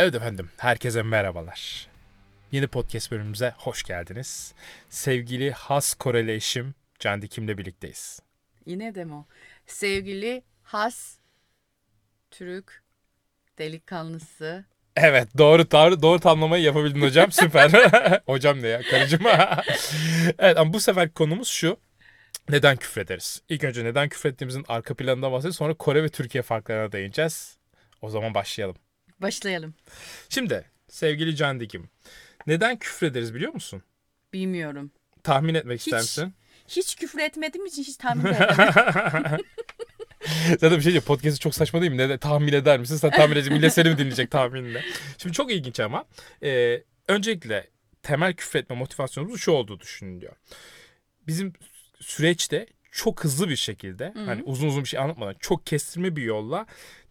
Evet efendim, herkese merhabalar. Yeni podcast bölümümüze hoş geldiniz. Sevgili has Koreli eşim Can Dikim'le birlikteyiz. Yine de mi o? Sevgili has Türk delikanlısı. Evet, doğru doğru doğru tamlamayı yapabildin hocam. Süper. hocam ne ya, karıcığım. evet ama bu sefer konumuz şu. Neden küfrederiz? İlk önce neden küfrettiğimizin arka planından bahsedeceğiz. Sonra Kore ve Türkiye farklarına değineceğiz. O zaman başlayalım. Başlayalım. Şimdi sevgili Can Dikim. Neden küfrederiz biliyor musun? Bilmiyorum. Tahmin etmek ister misin? Hiç küfür etmediğim için hiç tahmin edemem. Zaten bir şey diyeceğim. Podcast'ı çok saçma değil mi? Ne de, tahmin eder misin? Sen tahmin edeceksin. Millet seni mi dinleyecek tahminle? Şimdi çok ilginç ama. Ee, öncelikle temel küfretme motivasyonumuz şu olduğu düşünülüyor. Bizim süreçte çok hızlı bir şekilde hani uzun uzun bir şey anlatmadan çok kestirme bir yolla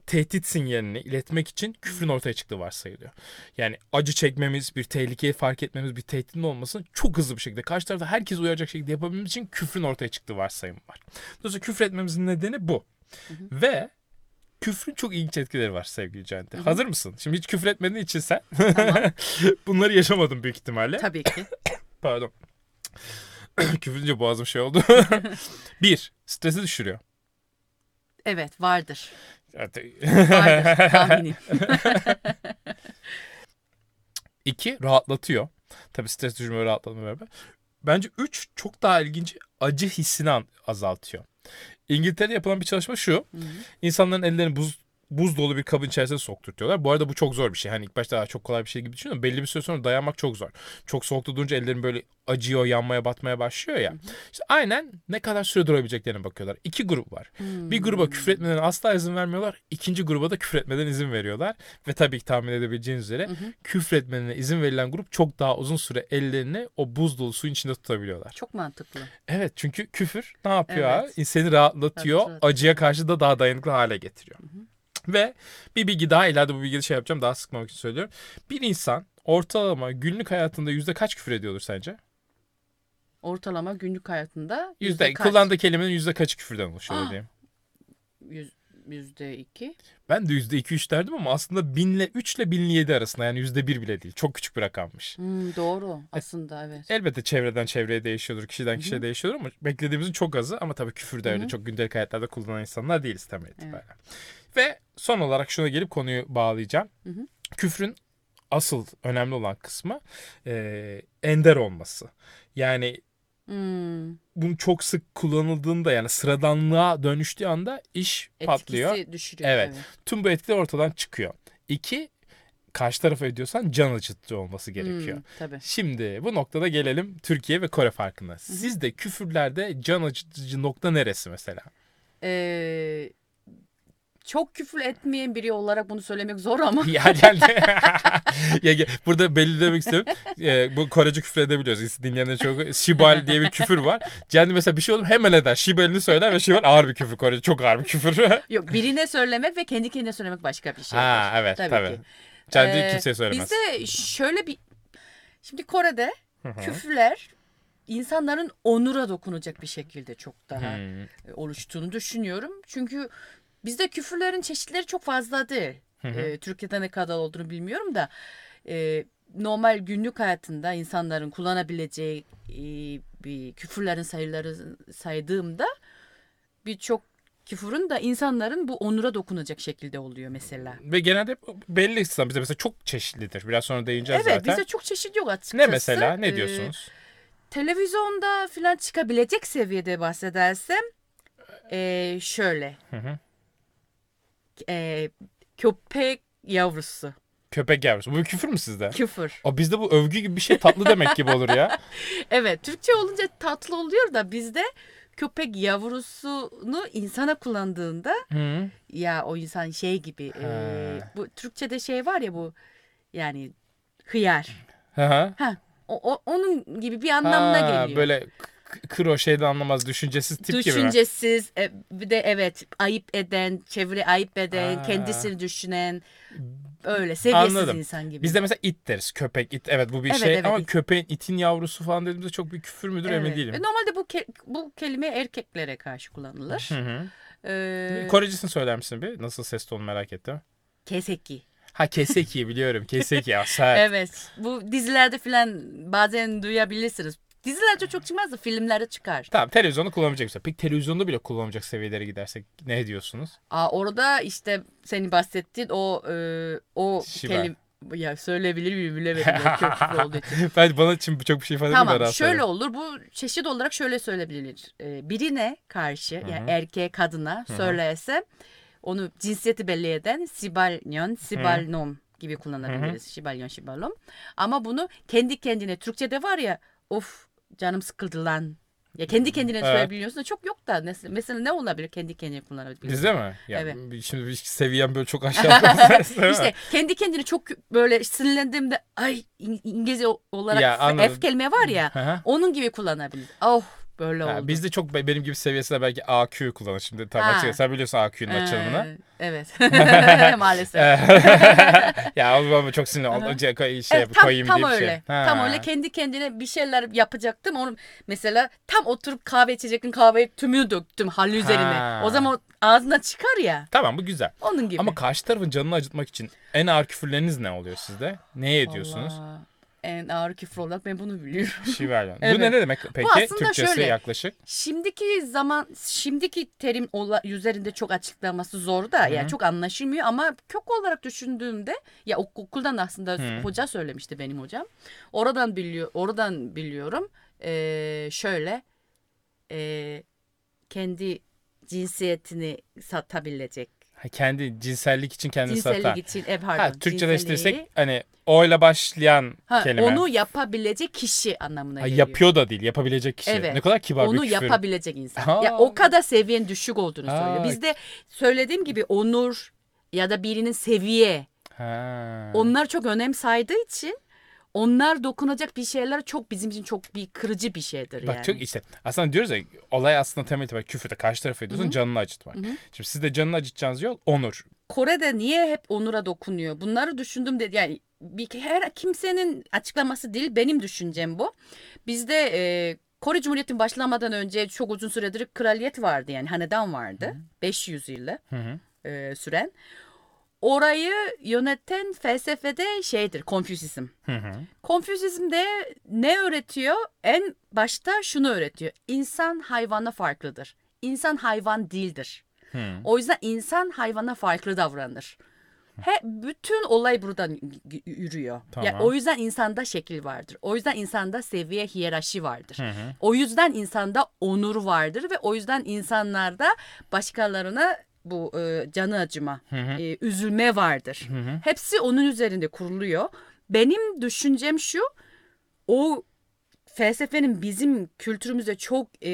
tehdit sinyalini iletmek için küfrün ortaya çıktığı varsayılıyor. Yani acı çekmemiz, bir tehlikeyi fark etmemiz, bir tehditin olmasını çok hızlı bir şekilde karşı tarafta herkes uyaracak şekilde yapabilmemiz için küfrün ortaya çıktığı varsayım var. Dolayısıyla küfür etmemizin nedeni bu. Ve küfrün çok ilginç etkileri var sevgili Cente. Hazır mısın? Şimdi hiç küfür etmediğin için sen Tamam. bunları yaşamadın büyük ihtimalle. Tabii ki. Pardon. Küfürünce boğazım şey oldu. bir, stresi düşürüyor. Evet vardır. Vardır tahminim. İki, rahatlatıyor. Tabii stres düşürme rahatlatma beraber. Bence üç, çok daha ilginç acı hissini azaltıyor. İngiltere'de yapılan bir çalışma şu. İnsanların ellerini buz buz dolu bir kabın içerisine sokturtuyorlar. Bu arada bu çok zor bir şey. Hani ilk başta "Aa, çok kolay bir şey gibi düşünüyorum. Belli bir süre sonra dayanmak çok zor. Çok soğukta durunca ellerin böyle acıyor, yanmaya, batmaya başlıyor ya. İşte aynen ne kadar süre durabileceklerine bakıyorlar. İki grup var. Bir gruba küfür etmeden asla izin vermiyorlar. İkinci gruba da küfür etmeden izin veriyorlar. Ve tabii ki tahmin edebileceğiniz üzere küfür etmelerine izin verilen grup çok daha uzun süre ellerini o buz dolu suyun içinde tutabiliyorlar. Çok mantıklı. Evet çünkü küfür ne yapıyor? Evet. abi? Seni rahatlatıyor. Rahatlatıyor. Acıya karşı da daha dayanıklı hale getiriyor. Ve bir bilgi daha ileride bu bilgiyi şey yapacağım daha sıkmamak için söylüyorum. Bir insan ortalama günlük hayatında yüzde kaç küfür ediyordur sence? Ortalama günlük hayatında Yüzde, kaç? kullandığı kelimenin yüzde kaçı küfürden oluşuyor Ah. diyeyim. Yüz, yüzde iki. Ben de yüzde iki üç derdim ama aslında binle üç ile binle yedi arasında yani yüzde bir bile değil. Çok küçük bir rakammış. Hmm, doğru aslında evet. Elbette çevreden çevreye değişiyordur, kişiden kişiye değişiyordur ama beklediğimizin çok azı ama tabii küfür de öyle çok gündelik hayatlarda kullanan insanlar değiliz temel itibariyle. Ve son olarak şuna gelip konuyu bağlayacağım. Küfrün asıl önemli olan kısmı e, ender olması. Yani Hmm, bunu çok sık kullanıldığında yani sıradanlığa dönüştüğü anda iş patlıyor. etkisi düşürüyor. Evet. Tüm bu etkiler ortadan çıkıyor. İki, karşı tarafa ediyorsan can acıtıcı olması gerekiyor. Hmm, tabii. Şimdi bu noktada gelelim Türkiye ve Kore farkına. Sizde küfürlerde can acıtıcı nokta neresi mesela? Ee, çok küfür etmeyen biri olarak bunu söylemek zor ama ya geldi. ya, burada belli demek istiyorum. Ee, bu Korece küfür edebiliyoruz. Dinleyenler çok Şibal diye bir küfür var. Kendi mesela bir şey olur hemen eder. Şibal'ini söyler ve Şibal ağır bir küfür. Korece çok ağır bir küfür. yok birine söylemek ve kendi kendine söylemek başka bir şey. ha evet tabii. Tabii ki. Kendi Ee, kimseye söylemez. Bizde şöyle bir şimdi Kore'de Hı hı. küfürler insanların onura dokunacak bir şekilde çok daha Hmm. e, oluştuğunu düşünüyorum. Çünkü bizde küfürlerin çeşitleri çok fazla değil. Ee, Türkiye'de ne kadar olduğunu bilmiyorum da e, normal günlük hayatında insanların kullanabileceği e, bir küfürlerin sayıları saydığımda birçok küfürün de insanların bu onura dokunacak şekilde oluyor mesela. Ve genelde belli İslam bize mesela çok çeşitlidir. Biraz sonra değineceğiz Evet zaten. bizde çok çeşit yok açıkçası. Ne mesela? Ne Ee, diyorsunuz? televizyonda falan çıkabilecek seviyede bahsedersem ee, şöyle. Hı hı. Ee, köpek yavrusu. Köpek yavrusu. Bu bir küfür mü sizde? Küfür. Aa, bizde bu övgü gibi bir şey tatlı demek gibi olur ya. Evet Türkçe olunca tatlı oluyor da bizde köpek yavrusunu insana kullandığında Hı. ya o insan şey gibi ee, Ha. bu Türkçe'de şey var ya bu yani hıyar. Hı hı. Ha, o, o- onun gibi bir anlamına Ha, geliyor. Böyle kro şeyden anlamaz düşüncesiz tip gibi mi? Düşüncesiz, e, bir de evet ayıp eden, çevre ayıp eden, Aa. kendisini düşünen, öyle seviyesiz Anladım. insan gibi. Bizde mesela it deriz. Köpek, it. Evet bu bir Evet, şey evet, ama it. köpeğin, itin yavrusu falan dediğimizde çok bir küfür müdür emin Evet. değilim. Ve Normalde bu ke- bu kelime erkeklere karşı kullanılır. Hı hı. Ee, Korecisini söyler misin bir? Nasıl ses tonu merak ettim. keseki. Ha Keseki biliyorum. Keseki ya sert. Evet. Bu dizilerde falan bazen duyabilirsiniz. Dizilerde çok çıkmaz da filmlerde çıkar. Tamam televizyonu kullanamayacak mesela. Peki televizyonda bile kullanmayacak seviyelere gidersek ne diyorsunuz? Aa, orada işte senin bahsettiğin o e, o Şiva. kelim ya söyleyebilir miyim bilemedim. ya, çok küfür olduğu için. ben bana için çok bir şey ifade Tamam şöyle olur bu çeşit olarak şöyle söyleyebilir. Ee, birine karşı yani erkeğe kadına söylerse onu cinsiyeti belli eden sibalyon, sibalnom gibi kullanabiliriz. Sibalyon, sibalom. Ama bunu kendi kendine Türkçe'de var ya of canım sıkıldı lan. Ya kendi kendine Evet. söyleyebiliyorsun da çok yok da mesela, ne olabilir kendi kendine kullanabilir. Bizde mi? Ya, Evet. Şimdi bir seviyem böyle çok aşağı kalsın. işte kendi kendine çok böyle sinirlendiğimde ay İng- İngilizce olarak Ya, anladım. F kelime var ya onun gibi kullanabilir. Oh böyle Ha, oldu. bizde çok be- benim gibi seviyesinde belki AQ kullanır. Şimdi tam Ha. açık. Sen biliyorsun AQ'nun açılımını. Ee, evet. Maalesef. ya o zaman çok sinirli oldu. Şey, Evet, tam, koyayım tam diye bir şey. öyle. Ha. Tam öyle kendi kendine bir şeyler yapacaktım. Onu mesela tam oturup kahve içecektim. Kahveyi tümünü döktüm halı üzerine. Ha. O zaman ağzına çıkar ya. Tamam bu güzel. Onun gibi. Ama karşı tarafın canını acıtmak için en ağır küfürleriniz ne oluyor sizde? Neye ediyorsunuz? Vallahi En ağır küfür olarak ben bunu biliyorum. Şiverlen. Evet. Bu ne, demek peki? aslında Türkçesi şöyle. yaklaşık. Şimdiki zaman, şimdiki terim ola, üzerinde çok açıklaması zor da yani çok anlaşılmıyor ama kök olarak düşündüğümde ya ok- okuldan aslında Hı. hoca söylemişti benim hocam. Oradan biliyor, oradan biliyorum. Ee, şöyle ee, kendi cinsiyetini satabilecek. Ha, kendi cinsellik için kendini Cinsellik satan. için ev pardon. Ha, Türkçeleştirirsek cinselliği- hani oyla başlayan ha, kelime. onu yapabilecek kişi anlamına Ha, geliyor. yapıyor da değil, yapabilecek kişi. Evet. Ne kadar kibar onu bir küfür. yapabilecek insan. Ha. Ya o kadar seviyen düşük olduğunu Ha. söylüyor. Bizde söylediğim gibi onur ya da birinin seviye Ha. onlar çok önem saydığı için onlar dokunacak bir şeyler çok bizim için çok bir kırıcı bir şeydir Bak yani. çok işte aslında diyoruz ya olay aslında temel itibariyle küfürde karşı tarafı ediyorsun canını acıtmak. Şimdi siz de canını acıtacağınız yol onur. Kore'de niye hep onura dokunuyor? Bunları düşündüm de yani bir her kimsenin açıklaması değil benim düşüncem bu. Bizde e, Kore Cumhuriyeti'nin başlamadan önce çok uzun süredir kraliyet vardı yani hanedan vardı. 500 yılı e, süren. Orayı yöneten felsefede şeydir, hı. Konfüsyizm de ne öğretiyor? En başta şunu öğretiyor. İnsan hayvana farklıdır. İnsan hayvan değildir. Hı. O yüzden insan hayvana farklı davranır. He, bütün olay buradan yürüyor. Tamam. Ya, o yüzden insanda şekil vardır. O yüzden insanda seviye hiyerarşi vardır. Hı hı. O yüzden insanda onur vardır ve o yüzden insanlarda başkalarına bu e, canı acıma, Hı hı. e, üzülme vardır. Hı hı. Hepsi onun üzerinde kuruluyor. Benim düşüncem şu, o felsefenin bizim kültürümüze çok e,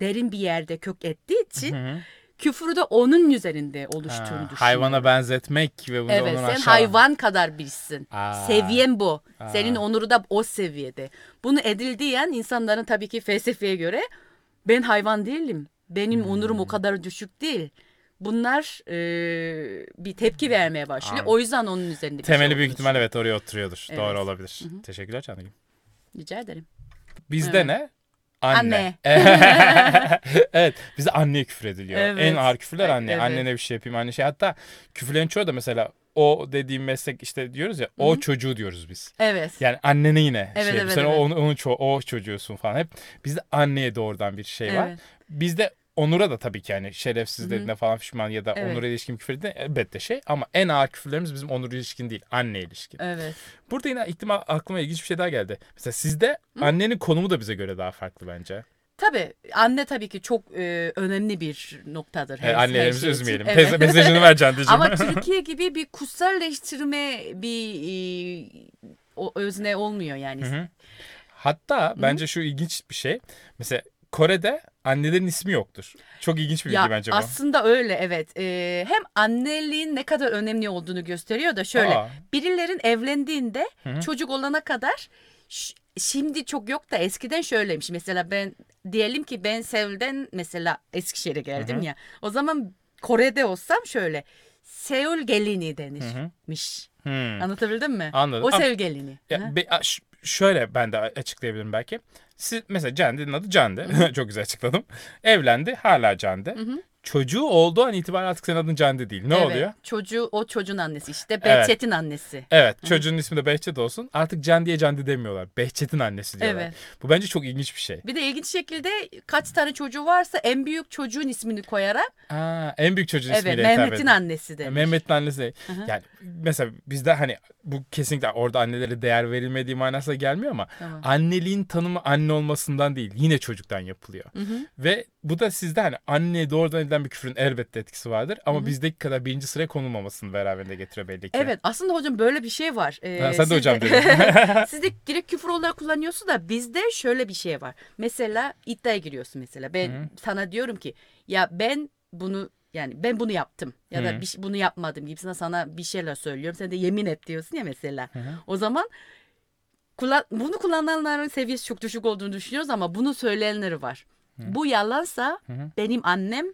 derin bir yerde kök ettiği için Hı hı. küfrü de onun üzerinde oluştuğunu Ha, düşünüyorum. hayvana benzetmek ve bunu Evet onun sen aşağı. hayvan kadar bilsin. Aa. Seviyen bu. Aa. Senin onuru da o seviyede. Bunu edildiğin insanların tabii ki felsefeye göre ben hayvan değilim. Benim Hmm. onurum o kadar düşük değil. Bunlar e, bir tepki vermeye başlıyor. Anladım. O yüzden onun üzerinde bir Temeli şey büyük ihtimalle evet oraya oturuyordur. Evet. Doğru olabilir. Teşekkürler Canım. düşünüyorum. Rica ederim. Bizde Evet. ne? Anne. Anne. evet bize anneye küfür ediliyor. Evet. En ağır küfürler anne. evet. Annene bir şey yapayım anne şey. Hatta küfürlerin çoğu da mesela o dediğim meslek işte diyoruz ya o çocuğu diyoruz biz. Evet. Yani annene yine Evet, şey evet, sen evet. onun, onun ço- o çocuğusun falan. Hep bizde anneye doğrudan bir şey var. Evet. Bizde Onur'a da tabii ki yani şerefsizlerine falan pişman ya da Evet. onura ilişkin küfür de elbette şey ama en ağır küfürlerimiz bizim onur ilişkin değil anne ilişkin. Evet. Burada yine ihtimal aklıma ilginç bir şey daha geldi. Mesela sizde annenin konumu da bize göre daha farklı bence. Tabii anne tabii ki çok e, önemli bir noktadır. her- He, her annelerimizi şey için. üzmeyelim. Evet. Mesajını ver Candıcığım. Ama Türkiye gibi bir kutsalleştirme bir e, o özne olmuyor yani. Hı hı. Hatta bence şu ilginç bir şey. Mesela Kore'de annelerin ismi yoktur. Çok ilginç bir bilgi Ya bence bu. aslında öyle evet. Ee, hem anneliğin ne kadar önemli olduğunu gösteriyor da şöyle. Aa. Birilerin evlendiğinde hı. çocuk olana kadar şimdi çok yok da eskiden şöyleymiş. Mesela ben diyelim ki ben Seul'den mesela Eskişehir'e geldim ya. O zaman Kore'de olsam şöyle Seul gelini denirmiş. Hmm. Anlatabildim mi? Anladım. O Seul gelini. Ya, be- şöyle ben de açıklayabilirim belki. Siz mesela Cande'nin adı Cande. Çok güzel açıkladım. Evlendi hala Cande. Çocuğu olduğu an itibaren artık senin adın Candi değil. Ne Evet, oluyor? Çocuğu o çocuğun annesi işte. Evet. Behçet'in annesi. Evet çocuğun ismi de Behçet olsun. Artık Candi'ye Candi demiyorlar. Behçet'in annesi diyorlar. Evet. Bu bence çok ilginç bir şey. Bir de ilginç şekilde kaç tane çocuğu varsa en büyük çocuğun ismini koyarak Aa, en büyük çocuğun evet ismiyle Mehmet'in annesi demiş. Mehmet'in annesi. hı. Yani mesela bizde hani bu kesinlikle orada annelere değer verilmediği manasına gelmiyor ama Tamam. anneliğin tanımı anne olmasından değil yine çocuktan yapılıyor. Hı hı. Ve bu da sizde hani anne doğrudan edilen bir küfrün elbette etkisi vardır ama bizdeki kadar birinci sıraya konulmamasını beraberinde getiriyor belli ki. Evet aslında hocam böyle bir şey var. Ee, Ha, sen de hocam dedin. siz de direkt küfür olarak kullanıyorsun da bizde şöyle bir şey var. Mesela iddiaya giriyorsun mesela. Ben Hı. sana diyorum ki ya ben bunu yani ben bunu yaptım ya Hı. da bir, şey- bunu yapmadım gibisine sana bir şeyler söylüyorum. Sen de yemin et diyorsun ya mesela. O zaman kullan, bunu kullananların seviyesi çok düşük olduğunu düşünüyoruz ama bunu söyleyenleri var. Bu yalansa Hı hı. benim annem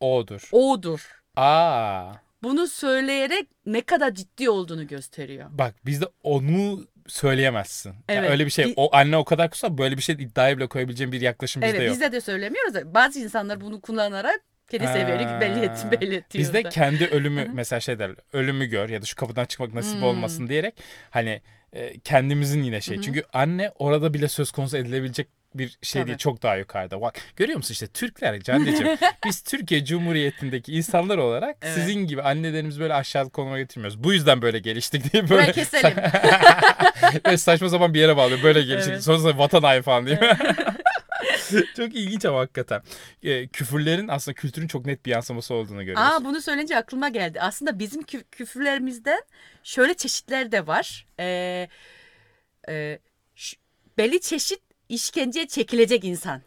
O'dur. o'dur. Aa. Bunu söyleyerek ne kadar ciddi olduğunu gösteriyor. Bak bizde onu söyleyemezsin. Yani Evet. öyle bir şey. O anne o kadar kutsal böyle bir şey iddiaya bile koyabileceğim bir yaklaşım bizde Evet yok. bizde de söylemiyoruz. da Bazı insanlar bunu kullanarak kendi seviyeni Ha. belli, et, belli ediyor. Bizde kendi ölümü mesela şey derler. Ölümü gör ya da şu kapıdan çıkmak nasip Hmm. olmasın diyerek hani e, kendimizin yine şey. Çünkü anne orada bile söz konusu edilebilecek bir şey Tabii. değil. Çok daha yukarıda. Bak görüyor musun işte Türkler Cande'cim biz Türkiye Cumhuriyeti'ndeki insanlar olarak Evet. sizin gibi annelerimizi böyle aşağılık konuma getirmiyoruz. Bu yüzden böyle geliştik diye Burayı böyle keselim. Böyle saçma sapan bir yere bağlıyor. Böyle gelişik. Evet. Sonrasında vatan haini falan diye. çok ilginç ama hakikaten. Ee, küfürlerin aslında kültürün çok net bir yansıması olduğunu görüyoruz. Aa bunu söyleyince aklıma geldi. Aslında bizim kü- küfürlerimizden şöyle çeşitler de var. Ee, e, belli çeşit işkenceye çekilecek insan.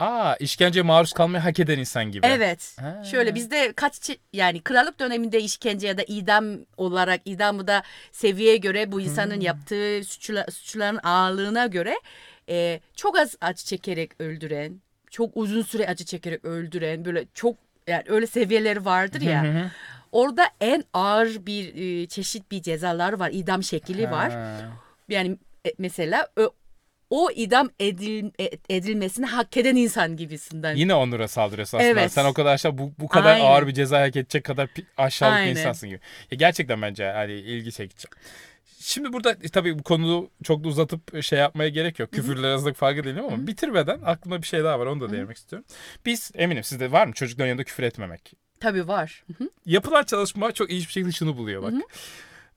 Aa işkenceye maruz kalmayı hak eden insan gibi. Evet. Ha. Şöyle bizde kaç yani krallık döneminde işkence ya da idam olarak idamı da seviyeye göre bu insanın yaptığı suçla, suçların ağırlığına göre e, çok az acı çekerek öldüren, çok uzun süre acı çekerek öldüren böyle çok yani öyle seviyeleri vardır ya. Hı hı. Orada en ağır bir e, çeşit bir cezalar var. idam şekli var. Ha. Yani e, mesela o idam edil, e- edilmesini hak eden insan gibisinden. Yine onura saldırıyorsun aslında. Evet. Sen o kadar aşağı bu, bu kadar Aynen. ağır bir ceza hak edecek kadar aşağılık bir Aynen. insansın gibi. Ya gerçekten bence hani ilgi çekici. Şimdi burada e, tabii bu konuyu çok da uzatıp şey yapmaya gerek yok. Küfürler arasındaki farkı değil ama bitirmeden aklımda bir şey daha var. Onu da değinmek istiyorum. Biz eminim sizde var mı çocukların yanında küfür etmemek? Tabii var. Hı hı. Yapılan çalışma çok ilginç bir şekilde şunu buluyor bak.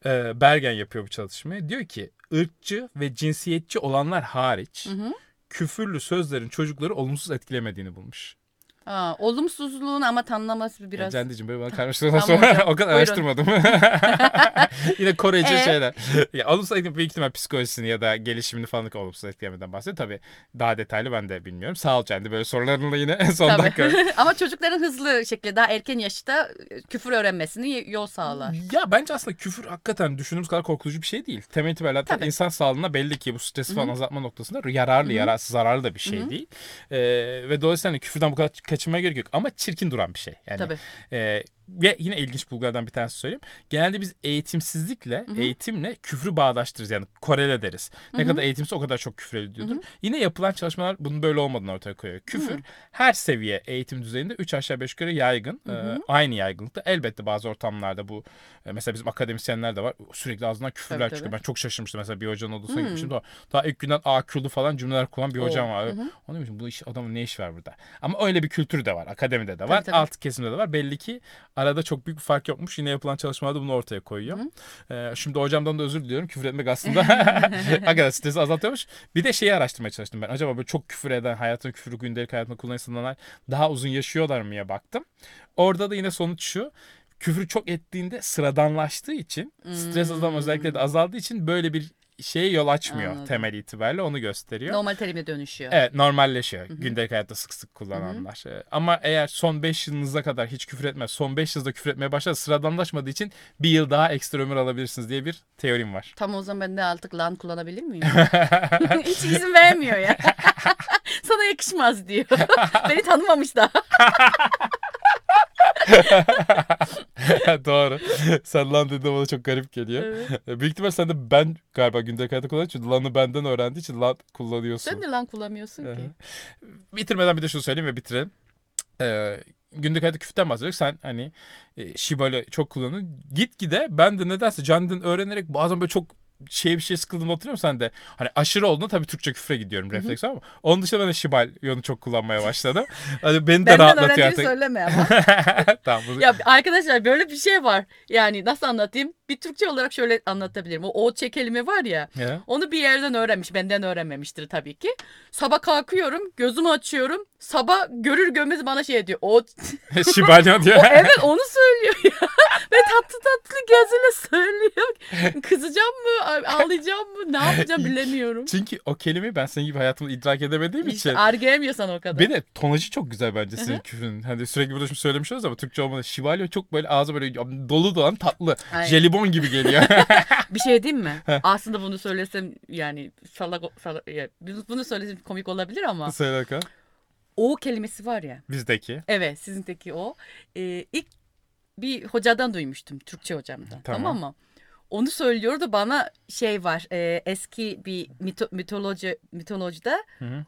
Ee, Bergen yapıyor bu çalışmayı. Diyor ki ırkçı ve cinsiyetçi olanlar hariç hı. küfürlü sözlerin çocukları olumsuz etkilemediğini bulmuş. Aa, olumsuzluğun ama tanımlaması biraz. Ya Candi'cim böyle bana Tamam sonra hocam, o kadar buyurun. araştırmadım. Yine Korece Ee? şeyler. Ya, olumsuz büyük ihtimal psikolojisini ya da gelişimini falan olumsuz etkilemeden bahsediyor. Tabii daha detaylı ben de bilmiyorum. Sağ ol Candi böyle sorularınla yine son Tabii. dakika. ama çocukların hızlı şekilde daha erken yaşta e, küfür öğrenmesini yol sağlar. Ya bence aslında küfür hakikaten düşündüğümüz kadar korkutucu bir şey değil. Temel itibariyle hatta Tabii. insan sağlığına belli ki bu stresi falan azaltma noktasında yararlı, yararsız, zararlı da bir şey değil. Ee, ve dolayısıyla hani küfürden bu kadar kaçınmaya gerek yok. Ama çirkin duran bir şey. Yani, Tabii. e, ve yine ilginç bulgulardan bir tanesi söyleyeyim. Genelde biz eğitimsizlikle, eğitimle küfrü bağdaştırırız. Yani korele ederiz. Ne kadar eğitimsiz o kadar çok küfür ediyordur. Yine yapılan çalışmalar bunun böyle olmadığını ortaya koyuyor. Küfür her seviye eğitim düzeyinde 3 aşağı 5 yukarı yaygın. Ee, aynı yaygınlıkta. Elbette bazı ortamlarda bu e, mesela bizim akademisyenler de var. Sürekli ağzından küfürler Tabii, çıkıyor. tabii. Ben çok şaşırmıştım. Mesela bir hocanın odasına gitmiştim. Daha, daha ilk günden akıllı falan cümleler kullanan bir hocam var. Onu demiştim bu iş adamın ne iş var burada? Ama öyle bir kültür de var. Akademide de var. Tabii, tabii. Alt kesimde de var. Belli ki arada çok büyük bir fark yokmuş. Yine yapılan çalışmalarda bunu ortaya koyuyor. Ee, şimdi hocamdan da özür diliyorum. Küfür etmek aslında hakikaten stresi azaltıyormuş. Bir de şeyi araştırmaya çalıştım ben. Acaba böyle çok küfür eden, hayatın küfürü gündelik hayatında kullanan insanlar daha uzun yaşıyorlar mıya baktım. Orada da yine sonuç şu. Küfür çok ettiğinde sıradanlaştığı için, stres azalma özellikle de azaldığı için böyle bir şeye yol açmıyor Anladım. temel itibariyle onu gösteriyor. Normal terime dönüşüyor. Evet normalleşiyor gündelik hayatta sık sık kullananlar. Ee, Ama eğer son 5 yılınıza kadar hiç küfür etmez, son 5 yılda küfür etmeye başlar sıradanlaşmadığı için bir yıl daha ekstra ömür alabilirsiniz diye bir teorim var. Tam o zaman ben de artık lan kullanabilir miyim? Hiç izin vermiyor ya. Sana yakışmaz diyor. Beni tanımamış daha. Doğru. Sen lan dediğinde bana çok garip geliyor. Evet. Büyük ihtimal sen de ben galiba gündelik hayatta kullandığın için lanı benden öğrendiği için lan kullanıyorsun. Sen de lan kullanmıyorsun ki. Bitirmeden bir de şunu söyleyeyim ve bitirelim. Ee, günlük hayatta küfürden bahsediyoruz. Sen hani e, Shiba'yı çok kullanıyorsun. Git gide ben de nedense Can'dan öğrenerek bazen böyle çok şey bir şey sıkıldığını hatırlıyor musun sen de? Hani aşırı olduğunda tabii Türkçe küfre gidiyorum refleks ama onun dışında ben de Shibalyo'nu çok kullanmaya başladım. Hani beni de Benden rahatlatıyor artık. söyleme ama. tamam. bu- ya arkadaşlar böyle bir şey var. Yani nasıl anlatayım? Bir Türkçe olarak şöyle anlatabilirim. O o çe kelime var ya. Ya. Onu bir yerden öğrenmiş. Benden öğrenmemiştir tabii ki. Sabah kalkıyorum. Gözümü açıyorum. Sabah görür görmez bana şey diyor. O, Shibalyo diyor. o evet onu söylüyor ya. Ve tatlı tatlı gözüyle söylüyor. Kızacağım mı? Ağlayacağım mı? Ne yapacağım bilemiyorum. Çünkü o kelimeyi ben senin gibi hayatımda idrak edemediğim için. İşte argayamıyor sana o kadar. Bir de tonajı çok güzel bence senin Hı hı. küfrün. Hani sürekli burada şimdi söylemiş oluyoruz ama Türkçe olmadı. Şivalyo çok böyle ağzı böyle dolu dolan tatlı. Aynen. Jelibon gibi geliyor. Bir şey diyeyim mi? Aslında bunu söylesem yani salak, salak ya, bunu söylesem komik olabilir ama Söyle bakalım. o kelimesi var ya. Bizdeki. Evet sizinteki o. Ee, ilk bir hocadan duymuştum. Türkçe hocamdan. Tamam. Tamam, mı? Onu söylüyordu bana şey var. e, eski bir mito, mitoloji mitolojide.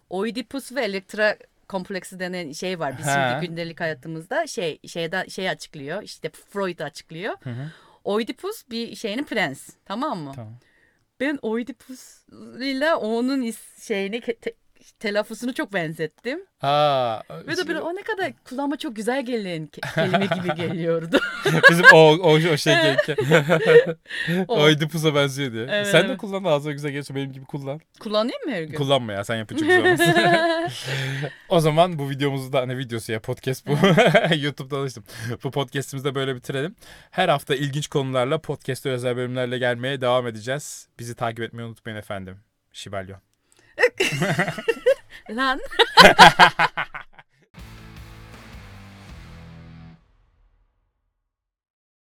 Oidipus ve Elektra kompleksi denen şey var. Biz Ha. şimdi gündelik hayatımızda şey şeyden şey açıklıyor. İşte Freud açıklıyor. Hı hı. Oidipus bir şeyinin prens. Tamam mı? Tamam. Ben Oidipus ile onun şeyini telaffuzunu çok benzettim. Aa, Ve de böyle o ne kadar kulağıma çok güzel gelen ke- kelime gibi geliyordu. bizim o, o, o şey. O. Oidipus'a benziyor diye. Evet, sen de evet. kullan ağzına güzel gelirse benim gibi kullan. Kullanayım mı her gün? Kullanma ya sen yapınca güzel o zaman bu videomuzu da ne videosu ya podcast bu. YouTube'da alıştım. Bu podcast'imizi de böyle bitirelim. Her hafta ilginç konularla podcast'te özel bölümlerle gelmeye devam edeceğiz. Bizi takip etmeyi unutmayın efendim. Şibalyo. Lan.